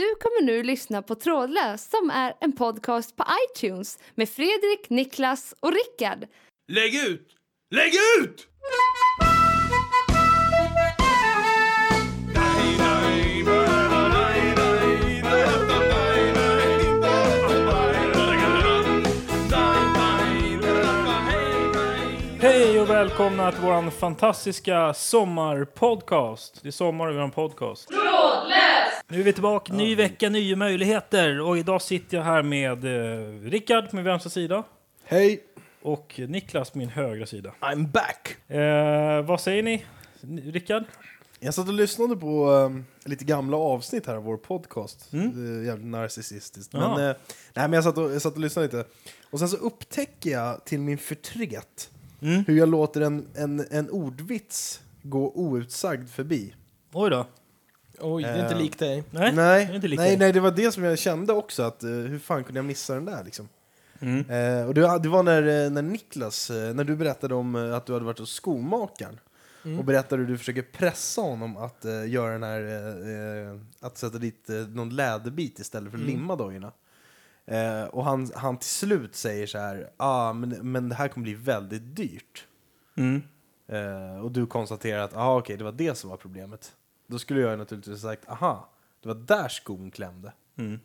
Du kommer nu lyssna på Trådlös som är en podcast på iTunes med Fredrik, Niklas och Rickard. Lägg ut! Lägg ut! Hej och välkomna till vår fantastiska sommarpodcast. Det är sommar och vi har en podcast. Trådlös! Nu är vi tillbaka, ny vecka, nya möjligheter. Och idag sitter jag här med eh, Rickard på min vänstra sida Hej! och Niklas på min högra sida. I'm back! Eh, vad säger ni? Rickard? Jag satt och lyssnade på um, lite gamla avsnitt här av vår podcast. Mm. Det är jävligt narcissistiskt. Ja. Men, eh, nej, men jag, satt och, jag satt och lyssnade lite. Och sen så upptäcker jag till min förtret Mm. hur jag låter en, en, en ordvits gå outsagd förbi. Oj då. Oj, det är inte Eh, likt dig. Nej, nej, inte lika. nej, nej, det var det som jag kände också. Att, eh, hur fan kunde jag missa den där liksom? Mm. Eh, och det, det var när, eh, när Niklas, eh, när du berättade om eh, att du hade varit hos skomakaren. Mm. Och berättade hur du försöker pressa honom att eh, göra den här, eh, eh, att sätta dit eh, någon läderbit istället för att Mm. limma dojorna. Eh, och han, han till slut säger så här, ah, men, men det här kommer bli väldigt dyrt. Mm. Eh, och du konstaterar att, ah, okej, det var det som var problemet. Då skulle jag naturligtvis ha sagt, aha, det var där skon klämde. Mm.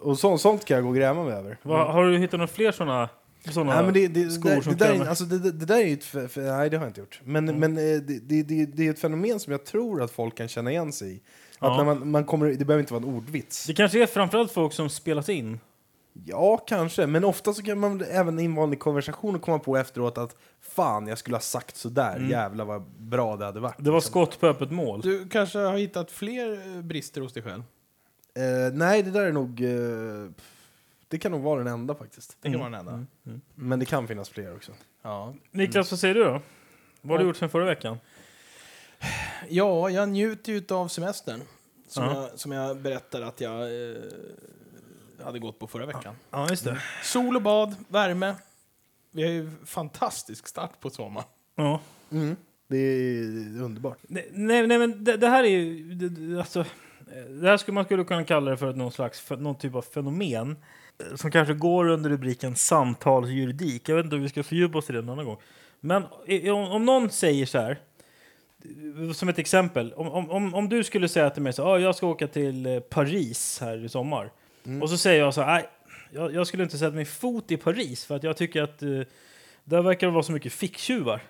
Och så, sånt kan jag gå och gräma mig över. Vad- har du hittat några fler sådana? såna Nej, men det, det, skor det, som det, där, klämmer? är- alltså, det, det, det där är ju ett... För, för, nej, det har jag inte gjort. Men, men eh, det, det, det, det är ett fenomen som jag tror att folk kan känna igen sig i. Att Ja. när man, man kommer, det behöver inte vara en ordvits. Det kanske är framförallt folk som spelas in. Ja, kanske. Men ofta så kan man även i en vanlig konversation komma på efteråt att fan, jag skulle ha sagt sådär. Mm. Jävlar vad bra det hade varit. Det var liksom. skott på öppet mål. Du kanske har hittat fler eh, brister hos dig själv? Eh, nej, det där är nog... Eh, det kan nog vara den enda faktiskt. Det kan Mm. vara den enda. Men det kan finnas fler också. Ja. Niklas, vad säger du då? Vad har du gjort sen förra veckan? ja, jag njuter ju av semestern. Som, Ja. jag, som jag berättade att jag eh, hade gått på förra veckan. Ja, just det. Sol och bad, värme. Vi har ju fantastisk start på sommar. Ja. Mm. Det är underbart. Nej, nej, nej men det, det här är ju... Det, alltså, det här skulle man skulle kunna kalla det för någon slags någon typ av fenomen eh, som kanske går under rubriken samtalsjuridik. Jag vet inte om vi ska fördjupa oss i det en annan gång. Men om, om någon säger så här, eh, som ett exempel, om, om, om, om du skulle säga till mig så ah, jag ska åka till eh, Paris här i sommar. Mm. Och så säger jag så här, jag, jag skulle inte sätta min fot i Paris för att jag tycker att eh, där verkar det vara så mycket ficktjuvar.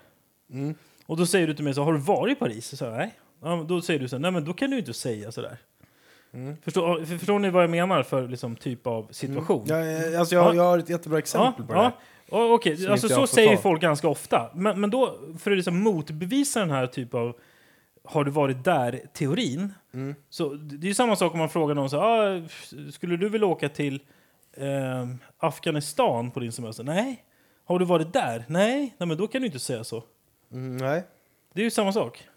Mm. Och då säger du till mig så har du varit i Paris? Så jag, nej. Ja, då säger du så nej men då kan du inte säga sådär. Mm. Förstår, för- förstår ni vad jag menar för liksom, typ av situation? Ja, eh, alltså jag, Ja. jag har ett jättebra exempel på det ja. här. Ja, Okej, Som alltså, så säger ta. folk ganska ofta. Men, men då, för att liksom motbevisa den här typ av har du varit där-teorin. Mm. Så det är ju samma sak om man frågar någon så ah, skulle du vilja åka till eh, Afghanistan på din semester? Nej. Har du varit där? Nej. Nej, men då kan du inte säga så. Mm, nej. Det är ju samma sak.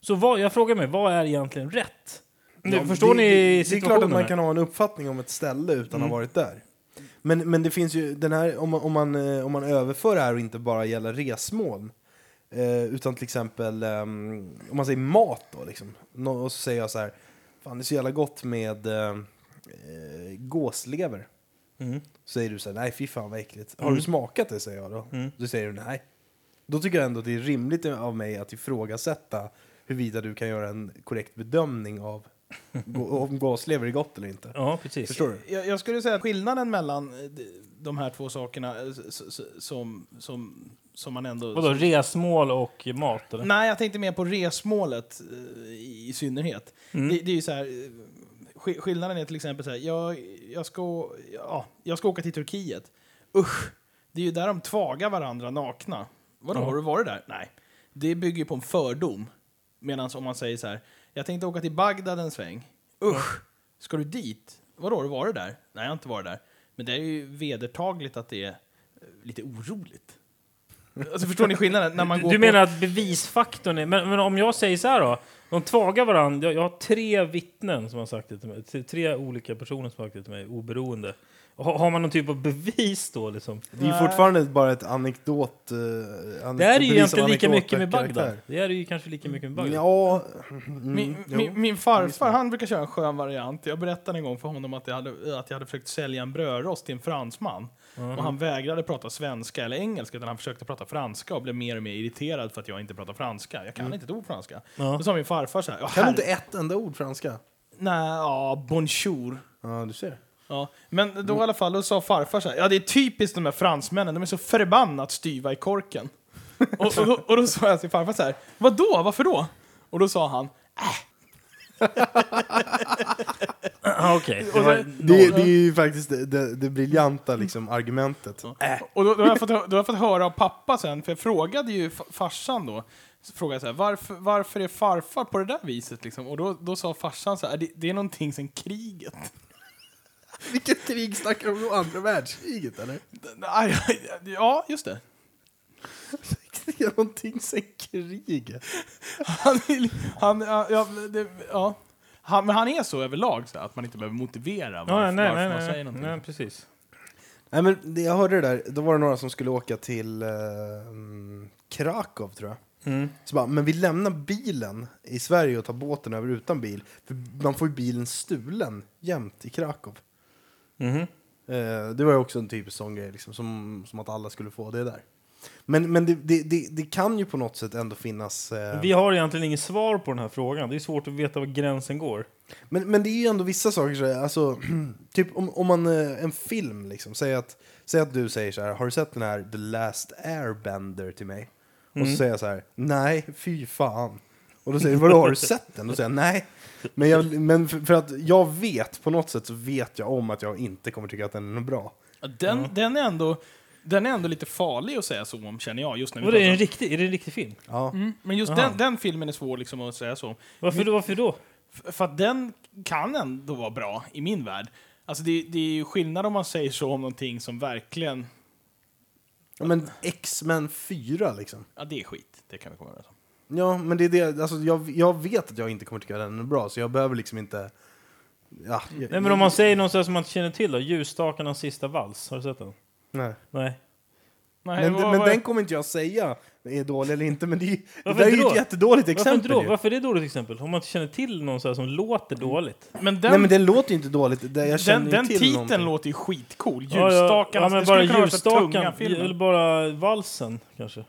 Så vad, jag frågar mig, vad är egentligen rätt? Nu, Ja, förstår det, ni det, är klart att man kan ha en uppfattning om ett ställe utan Mm. att ha varit där. Men, men det finns ju den här, om man, om, man, eh, om man överför det här och inte bara gäller resmål. Eh, utan till exempel, ehm, om man säger mat då liksom. Nå- Och så säger jag så här, fan det är så jävla gott med eh, eh, gåslever. Mm. Så säger du så här, nej fy fan vad äckligt. Har Mm. du smakat det säger jag då. Mm. Då säger du nej. Då tycker jag ändå att det är rimligt av mig att ifrågasätta huruvida du kan göra en korrekt bedömning av gå- om gåslever är gott eller inte. Ja, precis. Förstår du? Jag, jag skulle säga att skillnaden mellan eh, de här två sakerna eh, som, som, som man ändå... Vadå, resmål och mat? Eller? Nej, jag tänkte mer på resmålet eh, i, synnerhet. Mm. Det, det är ju så här, eh, sk- skillnaden är till exempel så här, jag, jag, ska, ja, jag ska åka till Turkiet. Usch, det är ju där de tvagar varandra nakna. Vadå, Ja. har du varit där? Nej. Det bygger på en fördom. Medan om man säger så här, jag tänkte åka till Bagdad en sväng. Usch, ska du dit? Vadå, har du varit där? Nej, jag har inte varit där. Men det är ju vedertagligt att det är eh, lite oroligt. Alltså förstår ni skillnaden? När man Du, går du på- menar att bevisfaktorn är... Men, men om jag säger så här då? De tvagar varandra. Jag, jag har tre vittnen som har sagt det till mig. Tre- Tre olika personer som har sagt det till mig, oberoende. Har, man någon typ av bevis då liksom? Det är ju fortfarande bara ett anekdot... Uh, Det är ju egentligen lika mycket med Bagdad. Det är ju kanske lika mycket med Bagdad. Ja, mm, Min, jo. min, min farfar han brukar köra en skön variant. Jag berättade en gång för honom att jag hade, att jag hade försökt sälja en brödrost till en fransman. Och han vägrade prata svenska eller engelska utan han försökte prata franska och blev mer och mer irriterad för att jag inte pratar franska. Jag kan inte ett ord franska. Ja. Då sa min farfar så här. "Ja, Kan du inte ett enda ord franska? Nej, ja, bonjour. Ja, du ser. Ja, men då i alla fall, då sa farfar så här, ja det är typiskt de här fransmännen, de är så förbannat styva i korken. och, och, då, och då sa jag till farfar så här, vadå, varför då? Och då sa han, Ah, Okej. Det Det, det är ju faktiskt det, det, det briljanta liksom, argumentet. och då, då, har jag fått, då har jag fått höra av pappa sen, för jag frågade ju fa- farsan då, så frågade jag så här, varför, varför är farfar på det där viset liksom? Och då, då sa farsan så här, det, det är någonting sen kriget. Vilket krig snackar du om? Andra världskriget eller? Nej, Ja, just det. Det är någonting sen kriget. Han, vill- han, ja, ja, det, ja. Han, men han är så överlag så att man inte behöver motivera varför, Ja, nej, varför nej, man nej, säger nej, någonting. nej, precis. Nej men det, jag hörde det där, då var det några som skulle åka till eh, Krakow tror jag. Mm. Så bara, men vi lämnar bilen i Sverige och tar båten över utan bil. För man får ju bilen stulen jämt i Krakow. Eh, det var ju också en typisk sån grej, liksom, som, som att alla skulle få det där. Men, men det, det, det, det kan ju på något sätt ändå finnas... Eh, Vi har egentligen inget svar på den här frågan. Det är svårt att veta var gränsen går. Men, men det är ju ändå vissa saker, så här, alltså, typ om, om man, eh, en film liksom, säg att, säg att du säger så här, har du sett den här The Last Airbender till mig? Och Mm. så säger jag så här, nej, fy fan. Och då säger du, vadå, har du sett den? Då säger jag, nej. Men, jag, men för, för att jag vet, på något sätt så vet jag om att jag inte kommer tycka att den är bra. Den, den, är ändå, den är ändå lite farlig att säga så om, känner jag. Just när vi är det en riktig, är det en riktig film? Ja. Mm, men just den, den filmen är svår liksom att säga så. Varför, då, varför då? För att den kan ändå vara bra i min värld. Alltså det, det är ju skillnad om man säger så om någonting som verkligen, Ja, Men X-Men 4 liksom. ja det är skit. Det kan vi komma överens om. Ja, men det är det, alltså jag, jag vet att jag inte kommer tycka att den är bra, så jag behöver liksom inte... Ja, jag, Nej, men om man säger något så här som man inte känner till då. Ljusstakarnas sista vals. Har du sett den? Nej. Nej. Nej, Men, vad- men vad- den kommer inte jag säga är dålig eller inte, men det, är- det Varför där är inte ju ett jättedåligt Varför exempel. inte då? ju. Varför är det dåligt exempel? Om man inte känner till någon så här som låter dåligt. men den, Nej men den låter ju inte dåligt. Det- Jag den, ju den till titeln någonting. låter ju skitcool. Ja, ja, Ljusstakarna, ja, men det bara ljusstaken. filmer. Eller bara valsen kanske.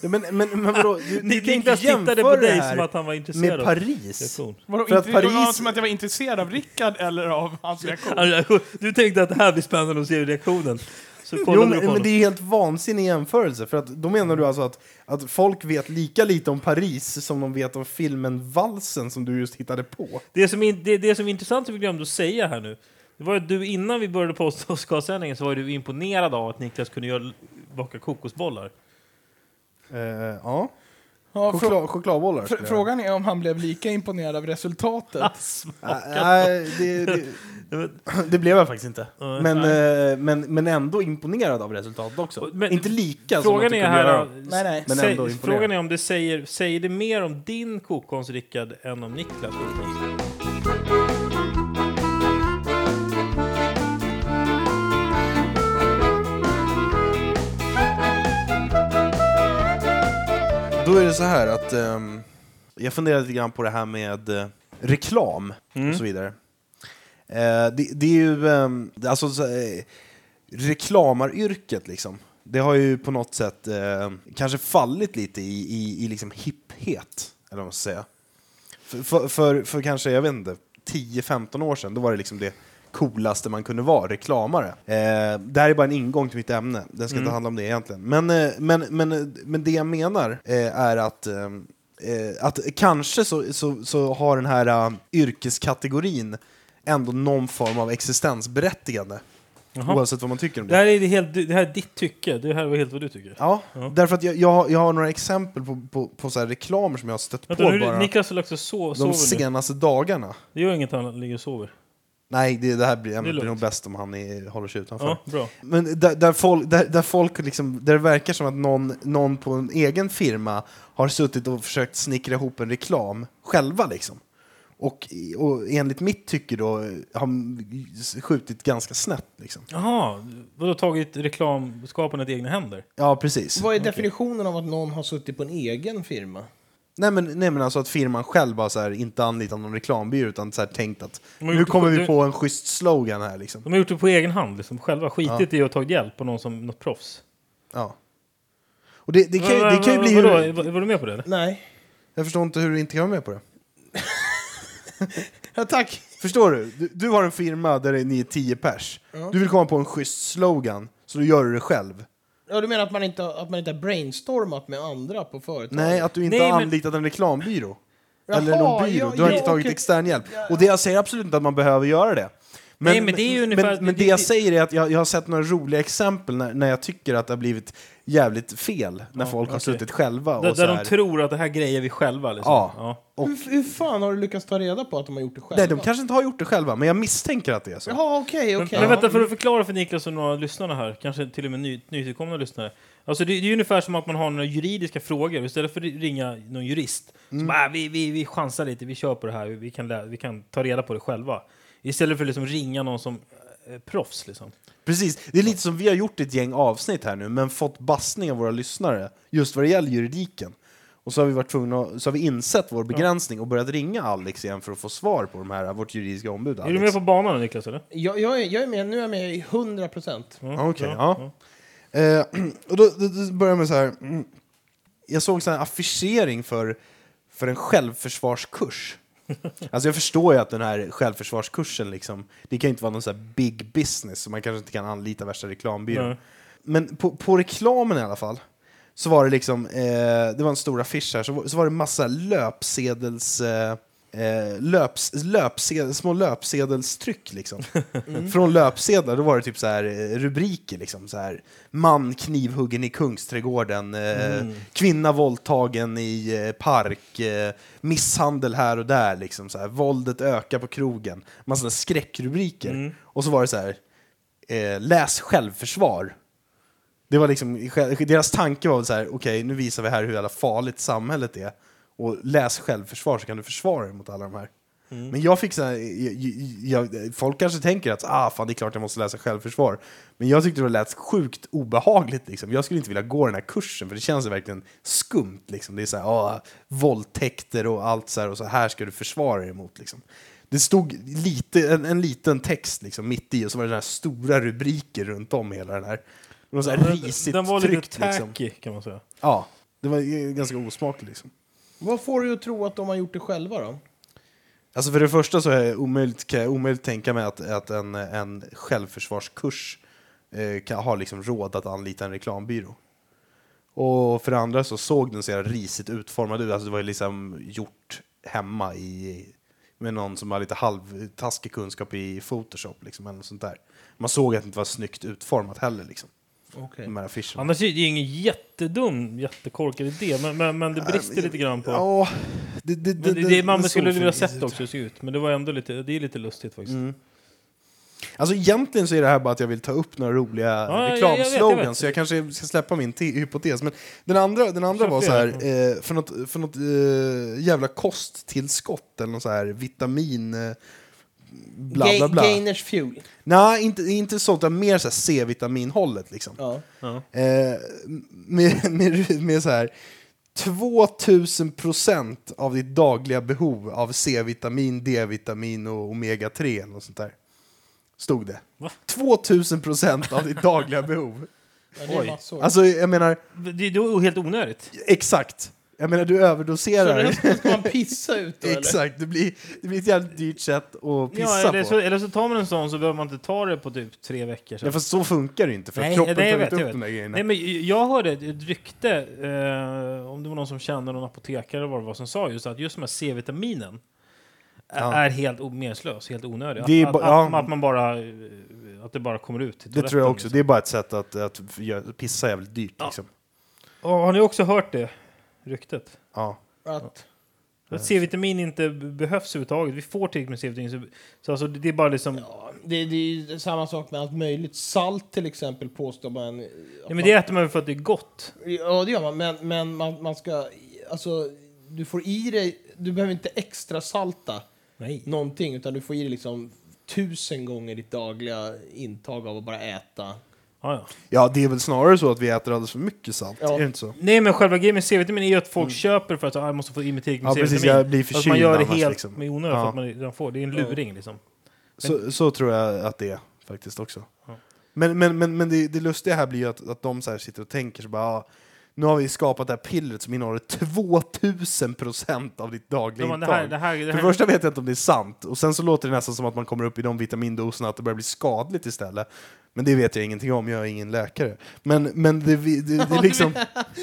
Ja, men, men, men vadå? Du, du kan inte Niklas tittade på jämföra det dig som att han var med intresserad. av Paris. reaktion. Vadå, För att inte, Paris... Paris- Som att jag var intresserad av Rickard eller av hans reaktion. Du tänkte att det här blir spännande att se reaktionen. Så Jo, men, du men det är helt vansinnig jämförelse. För att, då menar du alltså att, att folk vet lika lite om Paris som de vet om filmen Valsen som du just hittade på. Det som, är, det, det som är intressant som vi glömde att säga här nu, det var att du innan vi började på Oscarssändningen så var du imponerad av att Niklas kunde göra, baka kokosbollar. Eh, ja, Ja, Choklad, chokladbollar. fr- skulle jag- frågan är om han blev lika imponerad av resultatet. Nej, nej, det, det, det blev jag faktiskt inte. Men, eh, men, men ändå imponerad av resultatet också. Men- inte lika som Frågan du är kunde här, göra. Nej, nej. Men säg, ändå imponerad. frågan är om det säger, säger det mer om din kokkonst Rickard än om Niklas kokkonst? Då är det så här att ehm, jag funderar lite grann på det här med eh, reklam och så vidare. Eh, det, det är ju, um, alltså så, eh, reklamaryrket liksom. Det har ju på något sätt eh, kanske fallit lite i, i, i liksom hipphet, eller vad man ska säga. För, för, för, för kanske, jag vet inte, 10-15 år sedan, då var det liksom det coolaste man kunde vara, reklamare. Eh, det här är bara en ingång till mitt ämne, den ska inte handla om det egentligen. Men, eh, men, men, men det jag menar eh, är att eh, eh, att kanske så, så, så har den här uh, yrkeskategorin ändå någon form av existensberättigande. Jaha. Oavsett vad man tycker om Det det. här är det helt, det här är ditt tycke, det här var helt vad du tycker. Ja, Ja. därför att jag, jag, har, jag har några exempel på, på, på så här reklamer som jag har stött Vänta, på nu, bara Niklas har lagt sig så, de sover nu. senaste dagarna. Det gör inget han ligger och sover. Nej, det, det här blir, det blir lugnt. nog bäst om han är, håller sig utanför. Ja, bra. Men där, där, folk, där, där folk liksom, där det verkar som att någon, någon på en egen firma har suttit och försökt snickra ihop en reklam själva liksom. Och, och enligt mitt tycke då har skjutit ganska snett liksom. Jaha, vadå tagit reklamskapandet i egna händer? Ja, precis. Vad är definitionen av att någon har suttit på en egen firma? Nej men, nej men alltså att firman själv har så här, inte anlitat någon reklambyrå utan så här, tänkt att nu kommer på- vi på en schysst slogan här liksom. De har gjort det på egen hand, liksom, själva. Skitit i att ta hjälp på någon som något proffs. Ja. Och det, det, kan, ju- det kan ju bli... Vadå, hur- var, var du med på det? Eller? Nej. Jag förstår inte hur du inte kan vara med på det. Ja, tack. Förstår du? du? Du har en firma där ni är tio pers. Du vill komma på en schysst slogan, så då gör du det själv. Ja, du menar att man inte, att man inte har brainstormat med andra på företaget? Nej, att du inte Nej, har men- anlitat en reklambyrå. Jaha, Eller någon byrå. ja, du har ja, inte tagit okej. extern hjälp. Och det jag säger absolut inte att man behöver göra det. Men, Nej, men det är ju ungefär- men, men det- det jag det- säger är att jag, jag har sett några roliga exempel när, när jag tycker att det har blivit jävligt fel. När Ja, folk har okej. suttit själva Där, och så där de här. tror att det här grejer vi själva. Liksom. Ja. Och, Hur, hur fan har du lyckats ta reda på att de har gjort det själva? nej, de kanske inte har gjort det själva, men jag misstänker att det är så. Jaha, okej, okej. Men vänta, för att förklara för Niklas och några lyssnare här, kanske till och med ny, nytillkomna lyssnare. Alltså det, det är ju ungefär som att man har några juridiska frågor. Istället för att ringa någon jurist, Mm. så bara, "Ah, vi, vi, vi chansar lite, vi kör på det här, vi kan, lä- vi kan ta reda på det själva. Istället för att liksom ringa någon som proffs. Liksom. Precis, det är lite som vi har gjort ett gäng avsnitt här nu, men fått bassning av våra lyssnare just vad det gäller juridiken. Och så har vi varit tvungna, så har vi insett vår begränsning och börjat ringa Alex igen för att få svar på de här, vårt juridiska ombud Är Alex. du med på banan Niklas? Eller? Jag, jag, är, jag är med, nu är jag med i 100 procent. Ja, okej, ja. Eh, och då, då, då börjar jag med så här. mm, Jag såg så här affischering för, för en självförsvarskurs. Alltså jag förstår ju att den här självförsvarskursen liksom, det kan ju inte vara någon så här big business så man kanske inte kan anlita värsta reklambyrån. Nej. Men på, på reklamen i alla fall så var det liksom, eh, det var en stor affisch här, så, så var det massa löpsedels... Eh, eh, löps, löpsed, små löpsedelstryck liksom. Från löpsedlar, då var det typ så här eh, rubriker liksom så här Man knivhuggen i Kungsträdgården, eh, kvinna våldtagen i eh, park, eh, misshandel här och där liksom så här, våldet ökar på krogen. Massa skräckrubriker. Och så var det så här läs självförsvar. Det var liksom, deras tanke var så här, okej nu visar vi här hur jävla farligt samhället är. Och läs självförsvar så kan du försvara dig mot alla de här. Men jag fick så här, jag, jag, folk kanske tänker att ah, fan, det är klart jag måste läsa självförsvar. Men jag tyckte det lät sjukt obehagligt. Liksom. Jag skulle inte vilja gå den här kursen för det känns verkligen skumt. Liksom. Det är så här, ah, våldtäkter och allt så här och så här ska du försvara dig emot. Liksom. Det stod lite, en, en liten text liksom, mitt i och så var det här stora rubriker runt om hela den här. Var så här risigt Den var lite tryckt. Liksom. tacky kan man säga. Ja, det var ganska osmakligt. Liksom. Vad får du att tro att de har gjort det själva då? Alltså för det första så är det omöjligt, kan jag omöjligt tänka mig att, att en, en självförsvarskurs eh, kan ha liksom råd att anlita en reklambyrå. Och för det andra så såg den så jävla risigt utformad ut. Alltså det var ju liksom gjort hemma i, med någon som har lite halvtaskig kunskap i Photoshop. Liksom, eller något sånt där. Man såg att det inte var snyggt utformat heller. Liksom, Okej. de här affischerna. Annars är det ju ingen jättedum, jättekorkad idé, men, men, men det brister lite grann på... Ja, det, det, Men det, det, man det skulle vilja sett det också se ut, men det var ändå lite, det är lite lustigt faktiskt. Mm. Alltså egentligen så är det här bara att jag vill ta upp några roliga vet, reklamslogans, så jag kanske ska släppa min te- hypotes. Men den andra, den andra var så här, eh, för något, för något eh, jävla kosttillskott eller något så här vitamin... Eh, bla bla bla. Gainers fuel. Nej, inte, inte sånt, utan mer så C-vitaminhållet liksom. Ja. Eh, med, med, med så här 2000 procent av ditt dagliga behov av C-vitamin, D-vitamin och omega-3 eller något sånt där. Stod det. Va? 2000 procent av ditt dagliga behov. Ja, det är Oj. massor. Alltså, jag menar, Det, det är helt onödigt. exakt. Jag menar, du så överdoserar. resten ska man pissa ut då, exakt, det blir, det blir ett jävligt dyrt sätt att pissa Ja, eller, på. så, eller så tar man en sån så behöver man inte ta det på typ tre veckor. Sen. Ja, fast så funkar det inte, för Nej, kroppen nej, jag tar inte jag upp vet. de där grejerna. Nej, men jag hörde ett rykte, eh, om det var någon som kände någon apotekare eller vad det var som sa just att just de här C-vitaminen Ja. är helt meningslös, helt onödig. Det att, ba- ja. att, att man bara, eh, att det bara kommer ut Det tror jag också. liksom. Det är bara ett sätt att, att pissa jävligt dyrt. Ja. Liksom. Har ni också hört det ryktet? Ja. Att, Att C-vitamin inte behövs överhuvudtaget. Vi får tillräckligt med C-vitamin. Så, så alltså, det är bara liksom... Ja, Ja, det, det är ju samma sak med allt möjligt. Salt till exempel påstår man... men det äter man för att det är gott. Ja, det gör man. Men, men man, man ska... Alltså, du får i dig... Du behöver inte extra salta Nej. någonting, utan du får i dig liksom tusen gånger ditt dagliga intag av att bara äta. Ja, ja. Ja, det är väl snarare så att vi äter alldeles för mycket salt. Ja. Är det inte så? Nej, men själva grejen med C-vitamin är ju att folk köper för att ah, jag måste få i mig tillräckligt med Mm. Ja, precis. C-vitamin. Jag blir förkyld man gör det helt liksom. med onödan för Ja. att man redan får. Det är en luring liksom. Så, så tror jag att det är faktiskt också. Ja. Men, men, men, men det, det lustiga här blir ju att, att de så här sitter och tänker så bara, ah, nu har vi skapat det här pillret som innehåller 2000 procent av ditt dagliga Ja, men det intag. här, det här, det För här, det första vet jag inte om det är sant, och sen så låter det nästan som att man kommer upp i de vitamindoserna att det börjar bli skadligt istället. Men det vet jag ingenting om, jag är ingen läkare. Men, men det, det, det, det är liksom...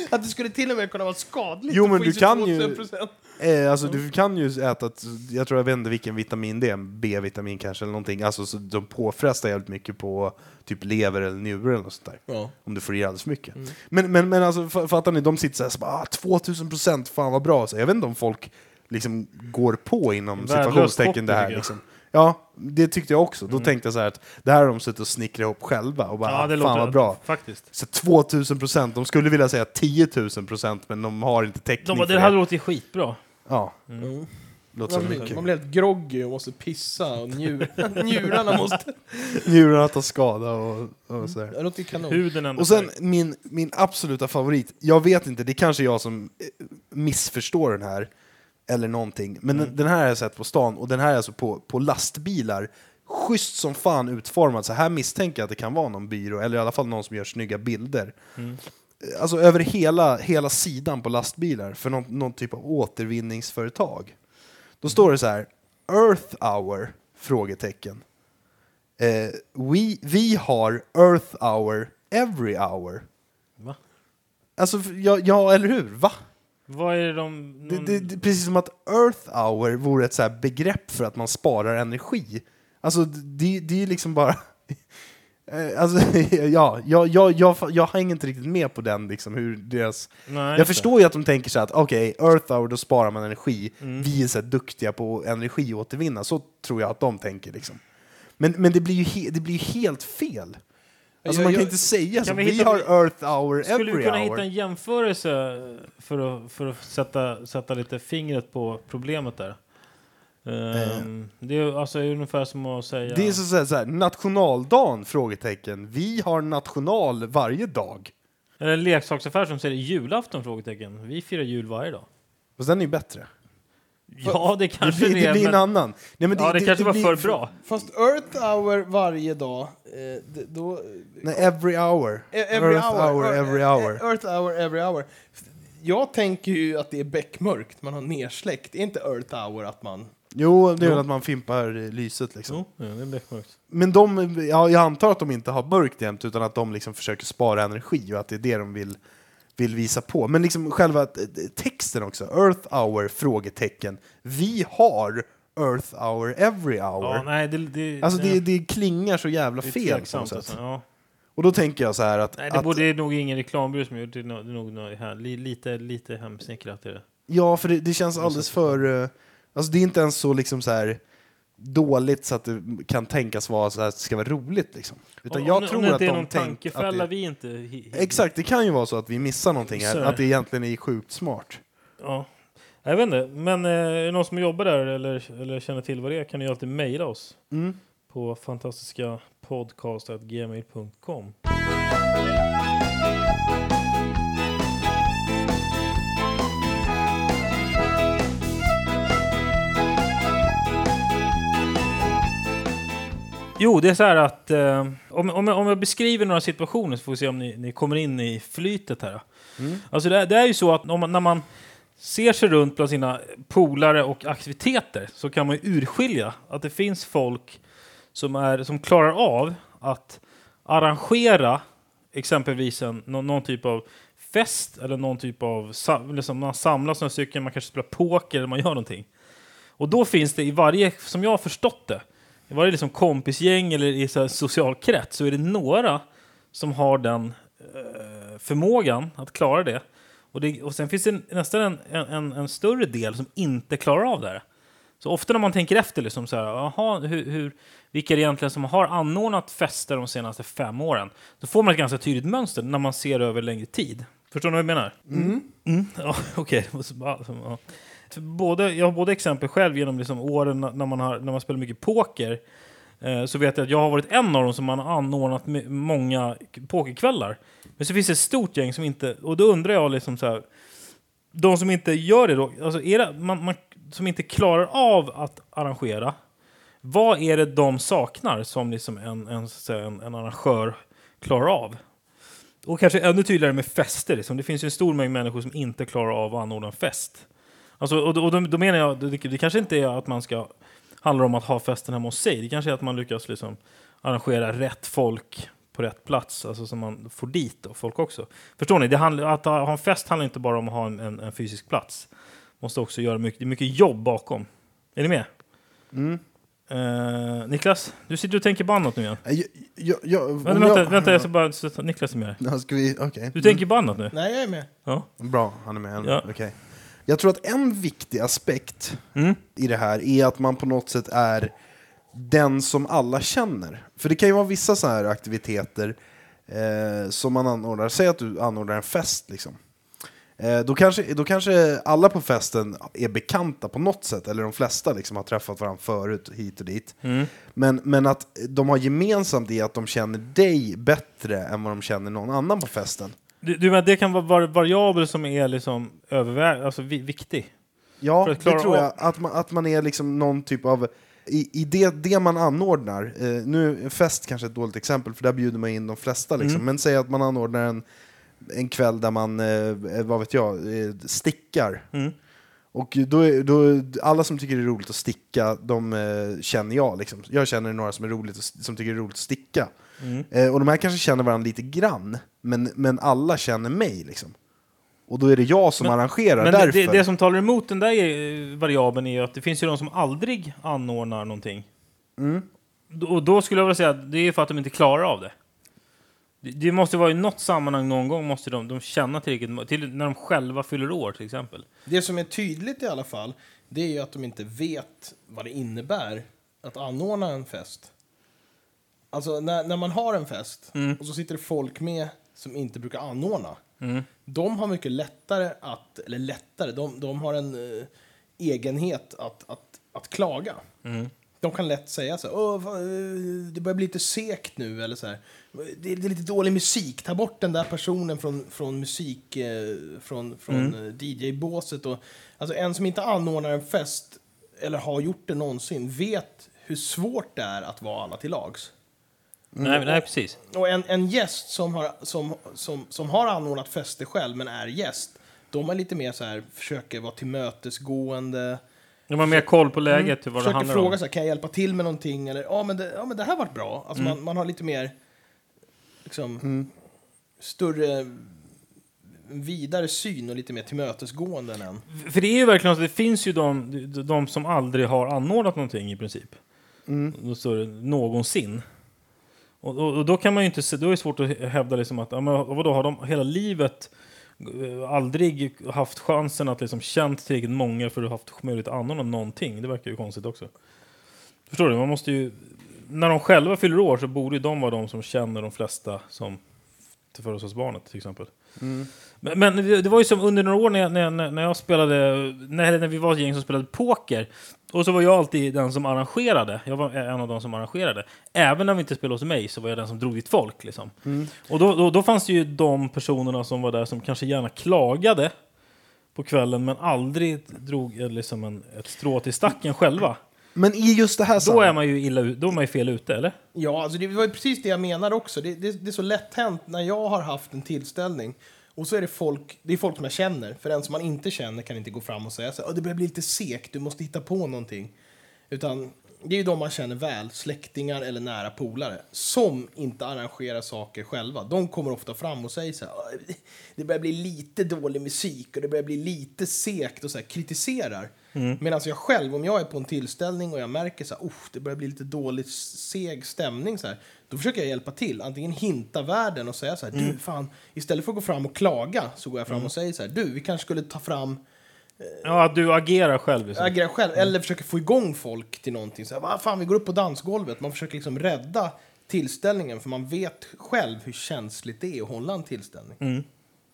Att det skulle till och med kunna vara skadligt Jo, men du kan ju- 2000%. Eh, alltså du kan ju äta, jag tror jag vet inte vilken vitamin det är, B-vitamin kanske eller någonting. Alltså så de påfrestar jävligt mycket på typ lever eller njure eller något sånt där. Ja. Om du får i alldeles för mycket. Mm. Men, men, men alltså fa- fattar ni, de sitter så här, så bara, ah, 2000 procent, fan vad bra. Så jag vet inte om folk liksom går på inom situationstecken det här. Liksom. Ja, det tyckte jag också. Då Mm. tänkte jag så här att det här har de suttit och snickrat ihop själva och bara, ja, det låter fan vad bra. Faktiskt. Så 2000 procent, de skulle vilja säga 10 000 procent men de har inte täckning De bara, det det. hade låtit skitbra. Ja, Mm. låter som Man, mycket. blir, man blir helt groggy och måste pissa och njur, njurarna måste... njurarna tar skada och, och sådär. Det låter kanon. Huden Och sen min, min absoluta favorit, jag vet inte, det är kanske jag som eh, missförstår den här, eller någonting, men den, den här har jag sett på stan, och den här är alltså på, på lastbilar, schysst som fan utformad, så här misstänker jag att det kan vara någon byrå, eller i alla fall någon som gör snygga bilder. Mm. Eh, Alltså över hela, hela sidan på lastbilar, för någon, någon typ av återvinningsföretag. Då står det så här, Earth Hour? Frågetecken. Eh, we, vi har Earth Hour every hour. Va? Alltså, ja, ja eller hur? Va? Vad är det de... Det, Någon... det, det, precis som att Earth Hour vore ett så här begrepp för att man sparar energi. Alltså, det, det är ju liksom bara... Eh, Alltså, ja, jag, jag, jag, jag hänger inte riktigt med på den, liksom, hur deras... Nej, Jag förstår ju att de tänker så att okej, Earth Hour, då sparar man energi. Mm. Vi är så duktiga på energiåtervinna. Så tror jag att de tänker. Liksom. Men, men det blir ju det blir helt fel. Alltså Jag- man kan jag- inte säga så. Vi Vi, hitta- har Earth Hour Skulle every vi kunna hour. hitta en jämförelse för att, för att sätta, sätta lite fingret på problemet där? Ehm, det är alltså ungefär som att säga... Det är så, så, så här, nationaldagen? Frågetecken. Vi har national varje dag. Eller en leksaksaffär som säger julafton? Frågetecken. Vi firar jul varje dag. Fast den är ju bättre. Ja, det Det kanske blir, det, det är. blir en annan. Nej, men Ja, det, kanske var blir- för bra. Fast Earth Hour varje dag, eh, det, då... Nej, every hour. E- Every Earth hour. hour, every eh, hour. Earth hour, every hour. Jag tänker ju att det är beckmörkt, man har nersläckt. Är inte Earth hour att man... Jo, det är Jo. väl att man fimpar lyset liksom. Jo, ja, det är beckmörkt. Men de, ja, jag antar att de inte har mörkt jämt utan att de liksom försöker spara energi och att det är det de vill, vill visa på. Men liksom själva eh, texten också, Earth hour? frågetecken. Vi har Earth hour every hour. Ja, nej, det, det, alltså det, det klingar så jävla fel på något sätt. alltså. Ja. Och då tänker jag så här att, Nej, det att borde, det är nog ingen reklambyrå som gjort det. är nog- nog här, li- lite, lite hemsnickrat. Är det. ja för det, det känns alldeles för, eh, alltså det är inte ens så liksom så här dåligt så att det kan tänkas vara så att det ska vara roligt liksom. Utan Om- jag om, tror om det att är de någon tänkt tankefälla att det, vi inte... hi- hi- Exakt, det kan ju vara så att vi missar någonting här, att det. det egentligen är sjukt smart. Ja. Jag vet inte, men eh, är det någon som jobbar där eller, eller känner till vad det är kan ni ju alltid mejla oss Mm. på fantastiska podcast.gmail.com. Jo, det är så här att eh, om, om, jag, om jag beskriver några situationer så får vi se om ni, ni kommer in i flytet här. Mm. Alltså det, det är ju så att man, när man ser sig runt bland sina polare och aktiviteter så kan man ju urskilja att det finns folk som, är, som klarar av att arrangera exempelvis en, någon, någon typ av fest eller någon typ av liksom man samlas några stycken, man kanske spelar poker eller man gör någonting. Och då finns det i varje, som jag har förstått det, i varje liksom kompisgäng eller i så social krets så är det några som har den eh, förmågan att klara det. Och, det, och sen finns det nästan en, en, en större del som inte klarar av det här. Så ofta när man tänker efter, liksom så här, aha, hur, hur, vilka är det egentligen som har anordnat fester de senaste fem åren? Då får man ett ganska tydligt mönster när man ser över längre tid. Förstår ni vad jag menar? Mm. Ja, Okej. Så Både, jag har både exempel själv genom liksom åren när man, har, när man spelar mycket poker. Eh, så vet jag att jag har varit en av dem som man har anordnat många pokerkvällar. Men så finns det ett stort gäng som inte... Och då undrar jag liksom så här... De som inte gör det då, alltså är det, man, man, som inte klarar av att arrangera. Vad är det de saknar som liksom en, en, en, en arrangör klarar av? Och kanske ännu tydligare med fester. Liksom. Det finns ju en stor mängd människor som inte klarar av att anordna en fest. Alltså, och och då, då menar jag, det, det kanske inte är att man ska handlar om att ha festen hemma hos sig. Det kanske är att man lyckas liksom arrangera rätt folk på rätt plats, alltså så man får dit då, folk också. Förstår ni? Det handlar, att ha en fest handlar inte bara om att ha en, en, en fysisk plats. Måste också göra mycket, det är mycket jobb bakom. Är ni med? Mm. Eh, Niklas, du sitter och tänker på annat nu igen. Jag, jag, jag, om Vänta, vänta, jag- vänta jag ska bara Niklas är med. Ska vi, okej. Du tänker på annat nu? Nej, jag är med. Ja. Bra, han är med. Ja. Okej. Jag tror att en viktig aspekt Mm. i det här är att man på något sätt är den som alla känner. För det kan ju vara vissa så här aktiviteter eh, som man anordnar. Säg att du anordnar en fest liksom. Eh, då, kanske, då kanske alla på festen är bekanta på något sätt, eller de flesta liksom har träffat varandra förut, hit och dit. Mm. Men, men att de har gemensamt är att de känner dig bättre än vad de känner någon annan på festen. Du, du menar, det kan vara var, variabel som är liksom överväg, alltså vi, viktig? Ja, det tror av- jag. Att man, att man är liksom någon typ av... I, i det, det man anordnar, eh, nu fest kanske ett dåligt exempel för där bjuder man in de flesta, liksom. Mm. men säg att man anordnar en, en kväll där man, eh, vad vet jag, eh, stickar. Mm. Och då, då, alla som tycker det är roligt att sticka, de eh, känner jag. Liksom. Jag känner några som, är roligt, som tycker det är roligt att sticka. Mm. Eh, och de här kanske känner varandra lite grann, men, men alla känner mig. Liksom. Och då är det jag som Men- arrangerar Men därför. det, det som talar emot den där eh, variabeln är ju att det finns ju de som aldrig anordnar någonting. Mm. Och då skulle jag vilja säga att det är för att de inte klarar av det. Det, det måste vara i något sammanhang någon gång måste de, de känna tillräckligt, till när de själva fyller år till exempel. Det som är tydligt i alla fall, det är ju att de inte vet vad det innebär att anordna en fest. Alltså när, när man har en fest Mm. och så sitter det folk med som inte brukar anordna. Mm. De har mycket lättare att, eller lättare, de, de har en eh, egenhet att, att, att klaga. Mm. De kan lätt säga så här, Åh, vad, eh, det börjar bli lite sekt nu, eller så här. Det, är- det är lite dålig musik, ta bort den där personen från, från musik, eh, från, från Mm. eh, DJ-båset. Och, alltså en som inte anordnar en fest, eller har gjort det någonsin, vet hur svårt det är att vara alla till lags. Nej, nej, precis. Och en, en gäst som har, som, som, som har anordnat fester själv, men är gäst, de är lite mer så här, försöker vara tillmötesgående, De har mer koll på läget, vad det handlar fråga om. så här, kan jag hjälpa till med någonting? Eller, ja men det, ja, men det här vart bra. Alltså Mm. man, man har lite mer, liksom, större, en vidare syn och lite mer tillmötesgående än. För det är ju verkligen så, det finns ju de, de, som aldrig har anordnat någonting i princip. Mm. Någonsin. Och, och, och då kan man ju inte se, då är det svårt att hävda liksom att, ja, men vadå, har de hela livet eh, aldrig haft chansen att liksom känt tillräckligt många för att ha haft möjlighet att anordna någonting? Det verkar ju konstigt också. Förstår du? Man måste ju, när de själva fyller år så borde ju de vara de som känner de flesta som till födelsedagsbarnet till exempel. Mm. Men, men det var ju som under några år när jag, när, jag- när jag spelade, när, när vi var ett gäng som spelade poker. Och så var jag alltid den som arrangerade. Jag var en av de som arrangerade. Även när vi inte spelade hos mig så var jag den som drog dit folk. Liksom. Mm. Och då, då, då fanns det ju de personerna som var där som kanske gärna klagade på kvällen men aldrig drog eh, liksom en, ett strå till stacken själva. Men i just det här Då är man ju illa ut, då är man ju fel ute, eller? Ja, alltså det var ju precis det jag menar också. Det, det, det är så lätt hänt när jag har haft en tillställning och så är det folk, det är folk som jag känner. För en som man inte känner kan inte gå fram och säga så här, "Åh, det börjar bli lite sekt, du måste hitta på någonting. Utan det är ju de man känner väl, släktingar eller nära polare, som inte arrangerar saker själva. De kommer ofta fram och säger så här, "Åh, det börjar bli lite dålig musik och det börjar bli lite segt och så här, kritiserar. Medan jag själv, om jag är på en tillställning och jag märker så här, "Oh, det börjar bli lite dålig, seg stämning så här, då försöker jag hjälpa till. Antingen hinta världen och säga så här, du fan, istället för att gå fram och klaga så går jag fram och säger så här, du, vi kanske skulle ta fram Ja, att du agerar själv. Liksom. agerar själv, eller försöker få igång folk till någonting. Så här, fan, vi går upp på dansgolvet. Man försöker liksom rädda tillställningen, för man vet själv hur känsligt det är att hålla en tillställning.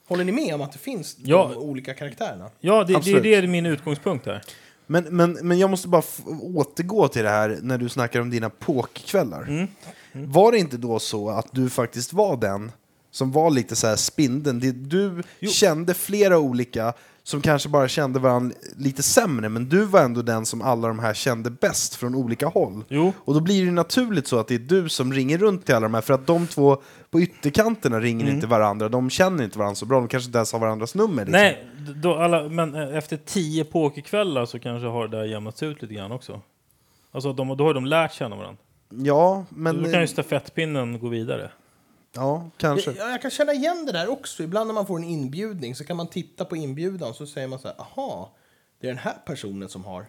Håller ni med om att det finns Ja. de olika karaktärerna? Ja, det, det, det är min utgångspunkt här. Men, men, men jag måste bara återgå till det här när du snackar om dina pokkvällar. Mm. Var det inte då så att du faktiskt var den som var lite så här spindeln? Du Jo. kände flera olika som kanske bara kände varandra lite sämre, men du var ändå den som alla de här kände bäst från olika håll. Jo. Och då blir det naturligt så att det är du som ringer runt till alla de här, för att de två på ytterkanterna ringer Mm. inte varandra, de känner inte varandra så bra, de kanske inte ens har varandras nummer. Liksom. Nej, då alla, men eh, efter tio pokerkvällar så kanske har det där jämnats ut lite grann också. Alltså de, då har de lärt känna varandra. Ja, men... då kan ju stafettpinnen gå vidare. Ja, kanske. Jag, jag kan känna igen det där också. Ibland när man får en inbjudning så kan man titta på inbjudan så säger man så här, aha, det är den här personen som har,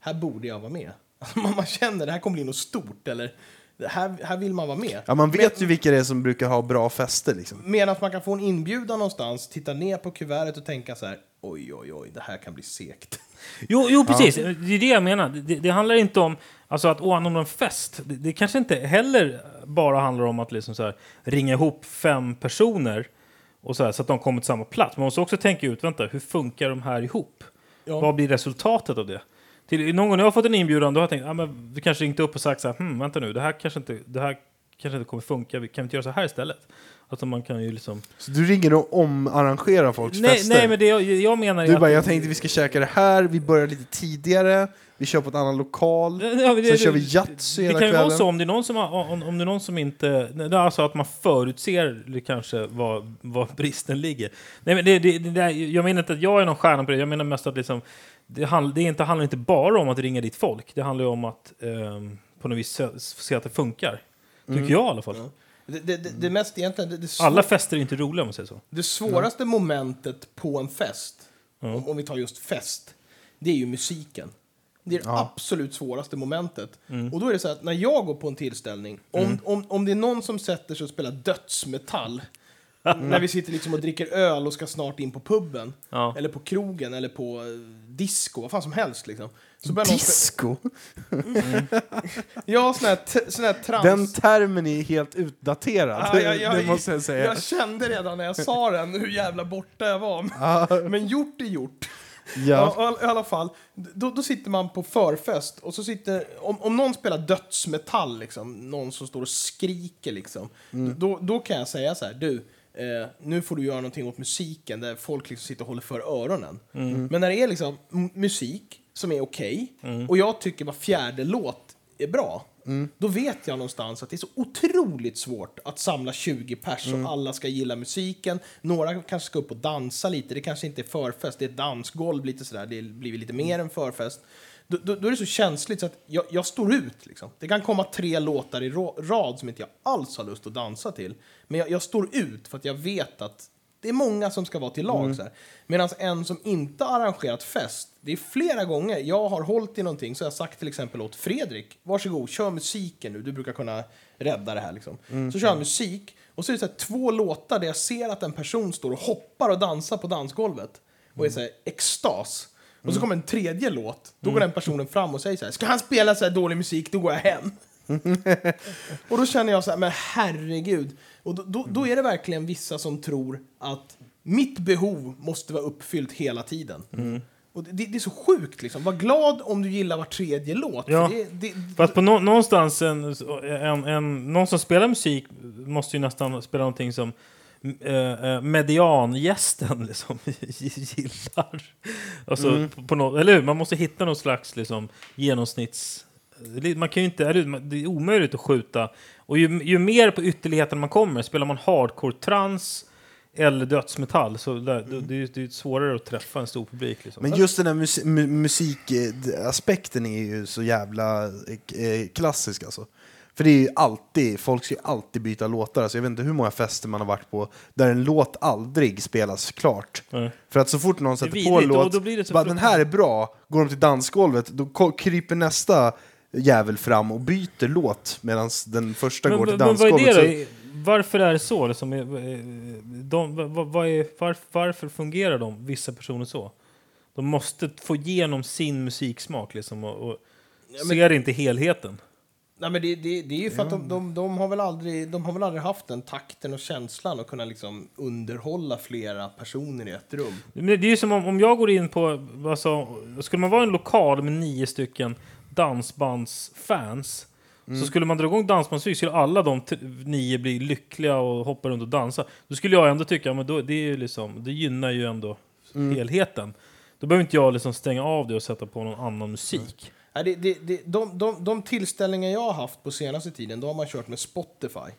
här borde jag vara med. Alltså man, känner det här kommer bli något stort eller här, här vill man vara med. Ja, man vet ju vilka det är som brukar ha bra fester liksom. Medan man kan få en inbjudan någonstans, titta ner på kuvertet och tänka så här, oj, oj, oj, det här kan bli segt. Jo, jo precis. Det är det jag menar. Det, det handlar inte om alltså, att anordna en fest. Det, det kanske inte heller bara handlar om att liksom, så här, ringa ihop fem personer och så, här, så att de kommer till samma plats. Man måste också tänka ut, vänta, hur funkar de här ihop? Ja. Vad blir resultatet av det? Till, någon gång när jag har fått en inbjudan, då har jag tänkt, ah, men du kanske ringt upp och sagt så här, hm, vänta nu, det här kanske inte, det här kanske inte kommer funka, vi kan vi inte göra så här istället? Alltså man kan ju liksom... Så du ringer och omarrangerar folks Nej, fester? nej, men det jag, jag menar är Du att- bara, jag tänkte vi ska käka det här, vi börjar lite tidigare, vi kör på ett annan lokal, Ja, men det- sen kör vi det- Yatzy Det hela kan ju vara kvällen. så om det är någon som, har, om, om det är någon som inte... det är Alltså att man förutser det kanske var, var bristen ligger. Nej, men det, det, det där, jag menar inte att jag är någon stjärna på det, jag menar mest att liksom, det, handl, det inte, handlar inte bara om att ringa dit folk, det handlar ju om att ehm, på något vis se, se att det funkar. Tycker jag i alla fall. Det, det, det, det mest egentligen, det, det, svå- Alla fester är inte roliga om man säger så. det svåraste momentet på en fest, om, om vi tar just fest, det är ju musiken. Det är det absolut svåraste momentet. Och då är det så att när jag går på en tillställning, om, om, om det är någon som sätter sig och spelar dödsmetall, när vi sitter liksom och dricker öl och ska snart in på puben, Ja. eller på krogen, eller på eh, disco, vad fan som helst liksom. Så Disco? Ja, sån här, sån här trans... Den termen är helt utdaterad, Ja, jag, jag, det måste jag säga. Jag kände redan när jag sa den hur jävla borta jag var. Men gjort är gjort. Ja. Ja, I alla fall, då, då sitter man på förfest och så sitter, om, om någon spelar dödsmetall, liksom, någon som står och skriker, liksom, då, då kan jag säga så här, du, eh, nu får du göra någonting åt musiken där folk liksom sitter och håller för öronen. Men när det är liksom musik som är okej och jag tycker var fjärde låt är bra, då vet jag någonstans att det är så otroligt svårt att samla 20 pers och alla ska gilla musiken. Några kanske ska upp och dansa lite, det kanske inte är förfest, det är dansgolv lite sådär, det blir lite mer än förfest. Då, då, då är det så känsligt så att jag, jag står ut. Liksom. Det kan komma tre låtar i rad som inte jag alls har lust att dansa till. Men jag, jag står ut för att jag vet att det är många som ska vara till lag. Här. Medan en som inte har arrangerat fest, det är flera gånger jag har hållit i någonting så jag sagt till exempel åt Fredrik, varsågod, kör musiken nu, du brukar kunna rädda det här. Liksom. Så kör han musik och så är det så här, två låtar där jag ser att en person står och hoppar och dansar på dansgolvet och är så här, extas. Och så kommer en tredje låt, då går den personen fram och säger så här, ska han spela så här dålig musik, då går jag hem. Och då känner jag så här, men herregud. Och då, då, då är det verkligen vissa som tror att mitt behov måste vara uppfyllt hela tiden. Och det, det är så sjukt liksom. Var glad om du gillar var tredje låt. Ja. Det, det, För att på nå- någonstans, en, en, en, någon som spelar musik måste ju nästan spela någonting som eh, eh, mediangästen liksom gillar. Alltså, på, på nå- eller hur? Man måste hitta någon slags liksom, genomsnitts... Man kan inte, det är omöjligt att skjuta. Och ju, ju mer på ytterligheten man kommer, spelar man hardcore trans eller dödsmetall så där, det, det, är- det är svårare att träffa en stor publik. Liksom. Men just den här mus mu musikaspekten är ju så jävla eh, klassisk alltså. För det är ju alltid, folk ska ju alltid byta låtar. Alltså jag vet inte hur många fester man har varit på där en låt aldrig spelas klart. Nej. För att så fort någon sätter på en låt, då blir det så bara, den här är bra, går de till dansgolvet, då kryper nästa jävel fram och byter låt medan den första går till men vad dansgolvet. Varför är det så? Liksom, eh, de, vad, är, var, varför fungerar de, vissa personer så? De måste få igenom sin musiksmak liksom, och, och ser inte helheten. Nej, men det, det, det är ju för att de, de, de, har väl aldrig, de har väl aldrig haft den takten och känslan att kunna liksom underhålla flera personer i ett rum. Men det är ju som om, om jag går in på, alltså, skulle man vara en lokal med nio stycken dansbandsfans så skulle man dra igång dansbandsmusik skulle alla de nio bli lyckliga och hoppa runt och dansa. Då skulle jag ändå tycka, men då, det, är ju liksom, det gynnar ju ändå helheten. Då behöver inte jag liksom stänga av det och sätta på någon annan musik. Nej, det, det, det, de, de, de tillställningar jag har haft på senaste tiden, då har man kört med Spotify.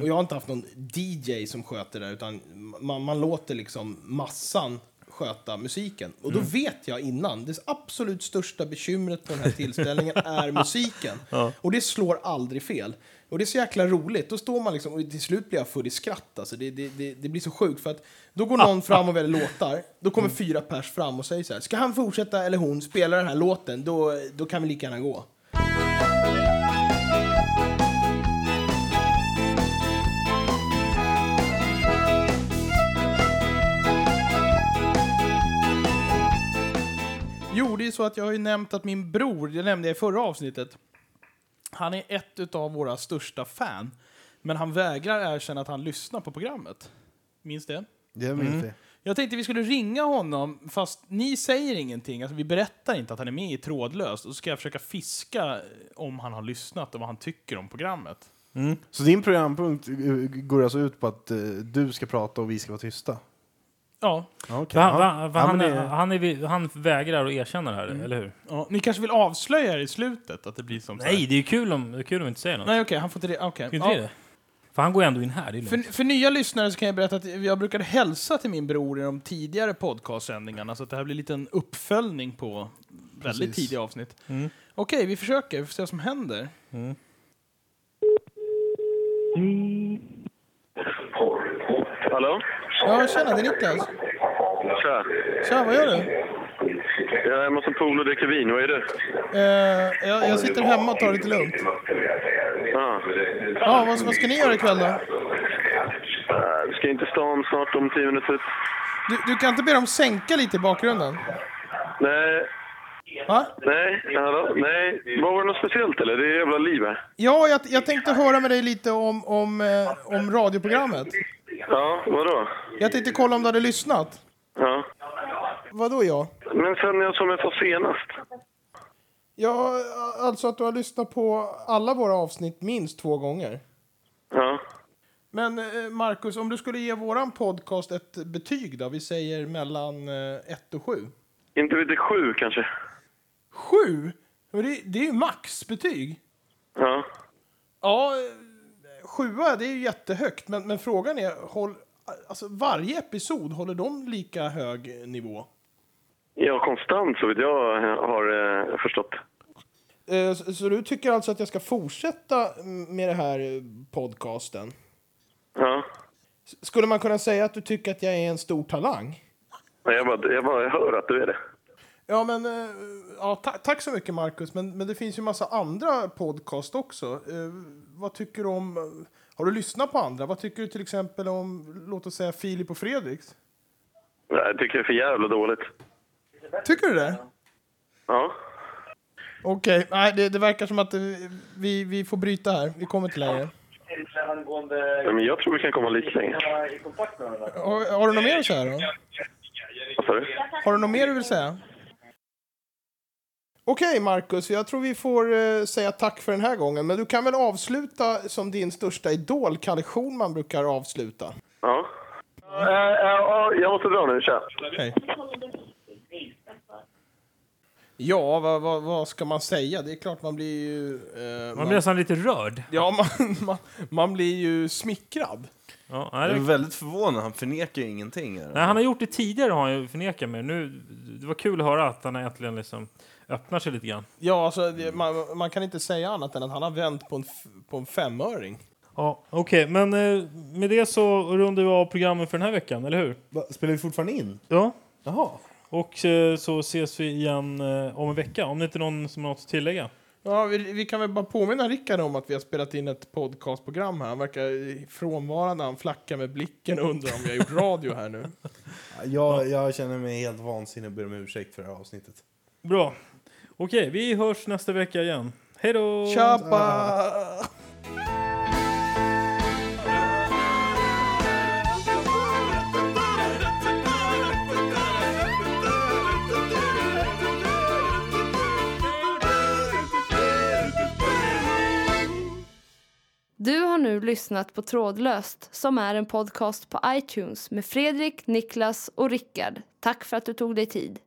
Och jag har inte haft någon DJ som sköter det, utan man, man låter liksom massan sköta musiken. Och då vet jag innan, det absolut största bekymret på den här tillställningen är musiken. Och det slår aldrig fel. Och det är så jäkla roligt. Då står man liksom, och till slut blir jag full i skratt. Alltså det, det, det, det blir så sjukt för att då går någon fram och väljer låtar. Då kommer fyra pers fram och säger så här, ska han fortsätta eller hon spela den här låten, då, då kan vi lika gärna gå. Så att jag har ju nämnt att min bror, det nämnde jag i förra avsnittet, han är ett av våra största fan. Men han vägrar erkänna att han lyssnar på programmet. Minns det? Det minns Mm. Jag tänkte vi skulle ringa honom, fast ni säger ingenting. Alltså, vi berättar inte att han är med i Trådlöst. Och så ska jag försöka fiska om han har lyssnat och vad han tycker om programmet. Så din programpunkt eh, går alltså ut på att eh, du ska prata och vi ska vara tysta? Ja. Ja. va- för Ja, han, är, han, är, han vägrar att erkänna det här, eller hur? ja. Ni kanske vill avslöja det i slutet? Att det blir som Nej, det är kul om, det är kul om vi inte säger något. Nej, okej, han får inte det. Inte Ja. det? För han går ändå in här. För, för nya lyssnare så kan jag berätta att jag brukade hälsa till min bror i de tidigare podcastsändningarna, så att det här blir en liten uppföljning på väldigt Precis. tidiga avsnitt. Mm. Okej, vi försöker, vi får se vad som händer. Hallå? Ja, tjena, det är Niklas. Tja. Tja, vad gör du? Jag är hemma en polare och dricker vin. Vad är du? Eh, jag, jag sitter hemma och tar det lite lugnt. Ah. Ja, vad, vad ska ni göra ikväll då? Äh, Vi ska in till stan snart om tio minuter. Du, du kan inte be dem sänka lite i bakgrunden? Nej, Va? nej, hallå? Nej. Var det något speciellt eller? Det är jävla liv här. Ja, jag, jag tänkte höra med dig lite om, om, eh, om radioprogrammet. Ja, vadå? Jag tänkte kolla om du hade lyssnat. Ja. Vadå ja? Men sen jag som jag sa senast. Ja, alltså att du har lyssnat på alla våra avsnitt minst två gånger. Ja. Men eh, Marcus, om du skulle ge våran podcast ett betyg då? Vi säger mellan 1 och 7. Inte vid det sju kanske. 7? Men det, det är ju maxbetyg. Ja. Ja, eh, sjua det är ju jättehögt. Men, men frågan är, håll, alltså varje episod, håller de lika hög nivå? Ja, konstant så vitt jag har eh, förstått. Eh, Så, så du tycker alltså att jag ska fortsätta med det här podcasten? Ja. Skulle man kunna säga att du tycker att jag är en stor talang? Jag bara, jag bara hör att du är det. Ja, men eh, ja, ta tack så mycket Marcus. Men, men det finns ju massa andra podcast också. Eh, vad tycker du om... Har du lyssnat på andra? Vad tycker du till exempel om, låt oss säga Filip och Fredriks? Jag tycker det är för jävla dåligt. Tycker du det? Ja. Okej, nej det, det verkar som att eh, vi, vi får bryta här. Vi kommer inte längre. Ja, Men jag tror vi kan komma lite längre. Har, har du något mer att säga då? Vad sa du? Har du något mer du vill säga? Okej, Marcus. Jag tror vi får eh, säga tack för den här gången. Men du kan väl avsluta som din största idol, Kalle Schulman brukar avsluta. Ja. Äh, äh, ja, jag måste dra nu. Tja. Hej. Ja, vad, vad, vad ska man säga? Det är klart man blir ju... eh, Man blir nästan lite rörd. Ja, man, man, man blir ju smickrad. Ja, nej, Jag är väldigt förvånad, han förnekar ju ingenting. Här. nej, han har gjort det tidigare har han ju förnekat mig. Nu, det var kul att höra att han äntligen liksom öppnar sig lite grann. Ja, alltså, det, man, man kan inte säga annat än att han har vänt på en, f- på en femöring. Ja, okej, men eh, med det så rundar vi av programmet för den här veckan, eller hur? Va, Spelar vi fortfarande in? Ja. Jaha. Och eh, så ses vi igen eh, om en vecka, om det inte är någon som har något att tillägga. Ja, vi, vi kan väl bara påminna Rickard om att vi har spelat in ett podcastprogram här. Han verkar frånvarande, han flackar med blicken och undrar om vi har gjort radio här nu. Jag, jag känner mig helt vansinnig och ber om ursäkt för det här avsnittet. Bra. Okej, vi hörs nästa vecka igen. Hej då! Tjappa! Du har nu lyssnat på Trådlöst som är en podcast på iTunes med Fredrik, Niklas och Rickard. Tack för att du tog dig tid.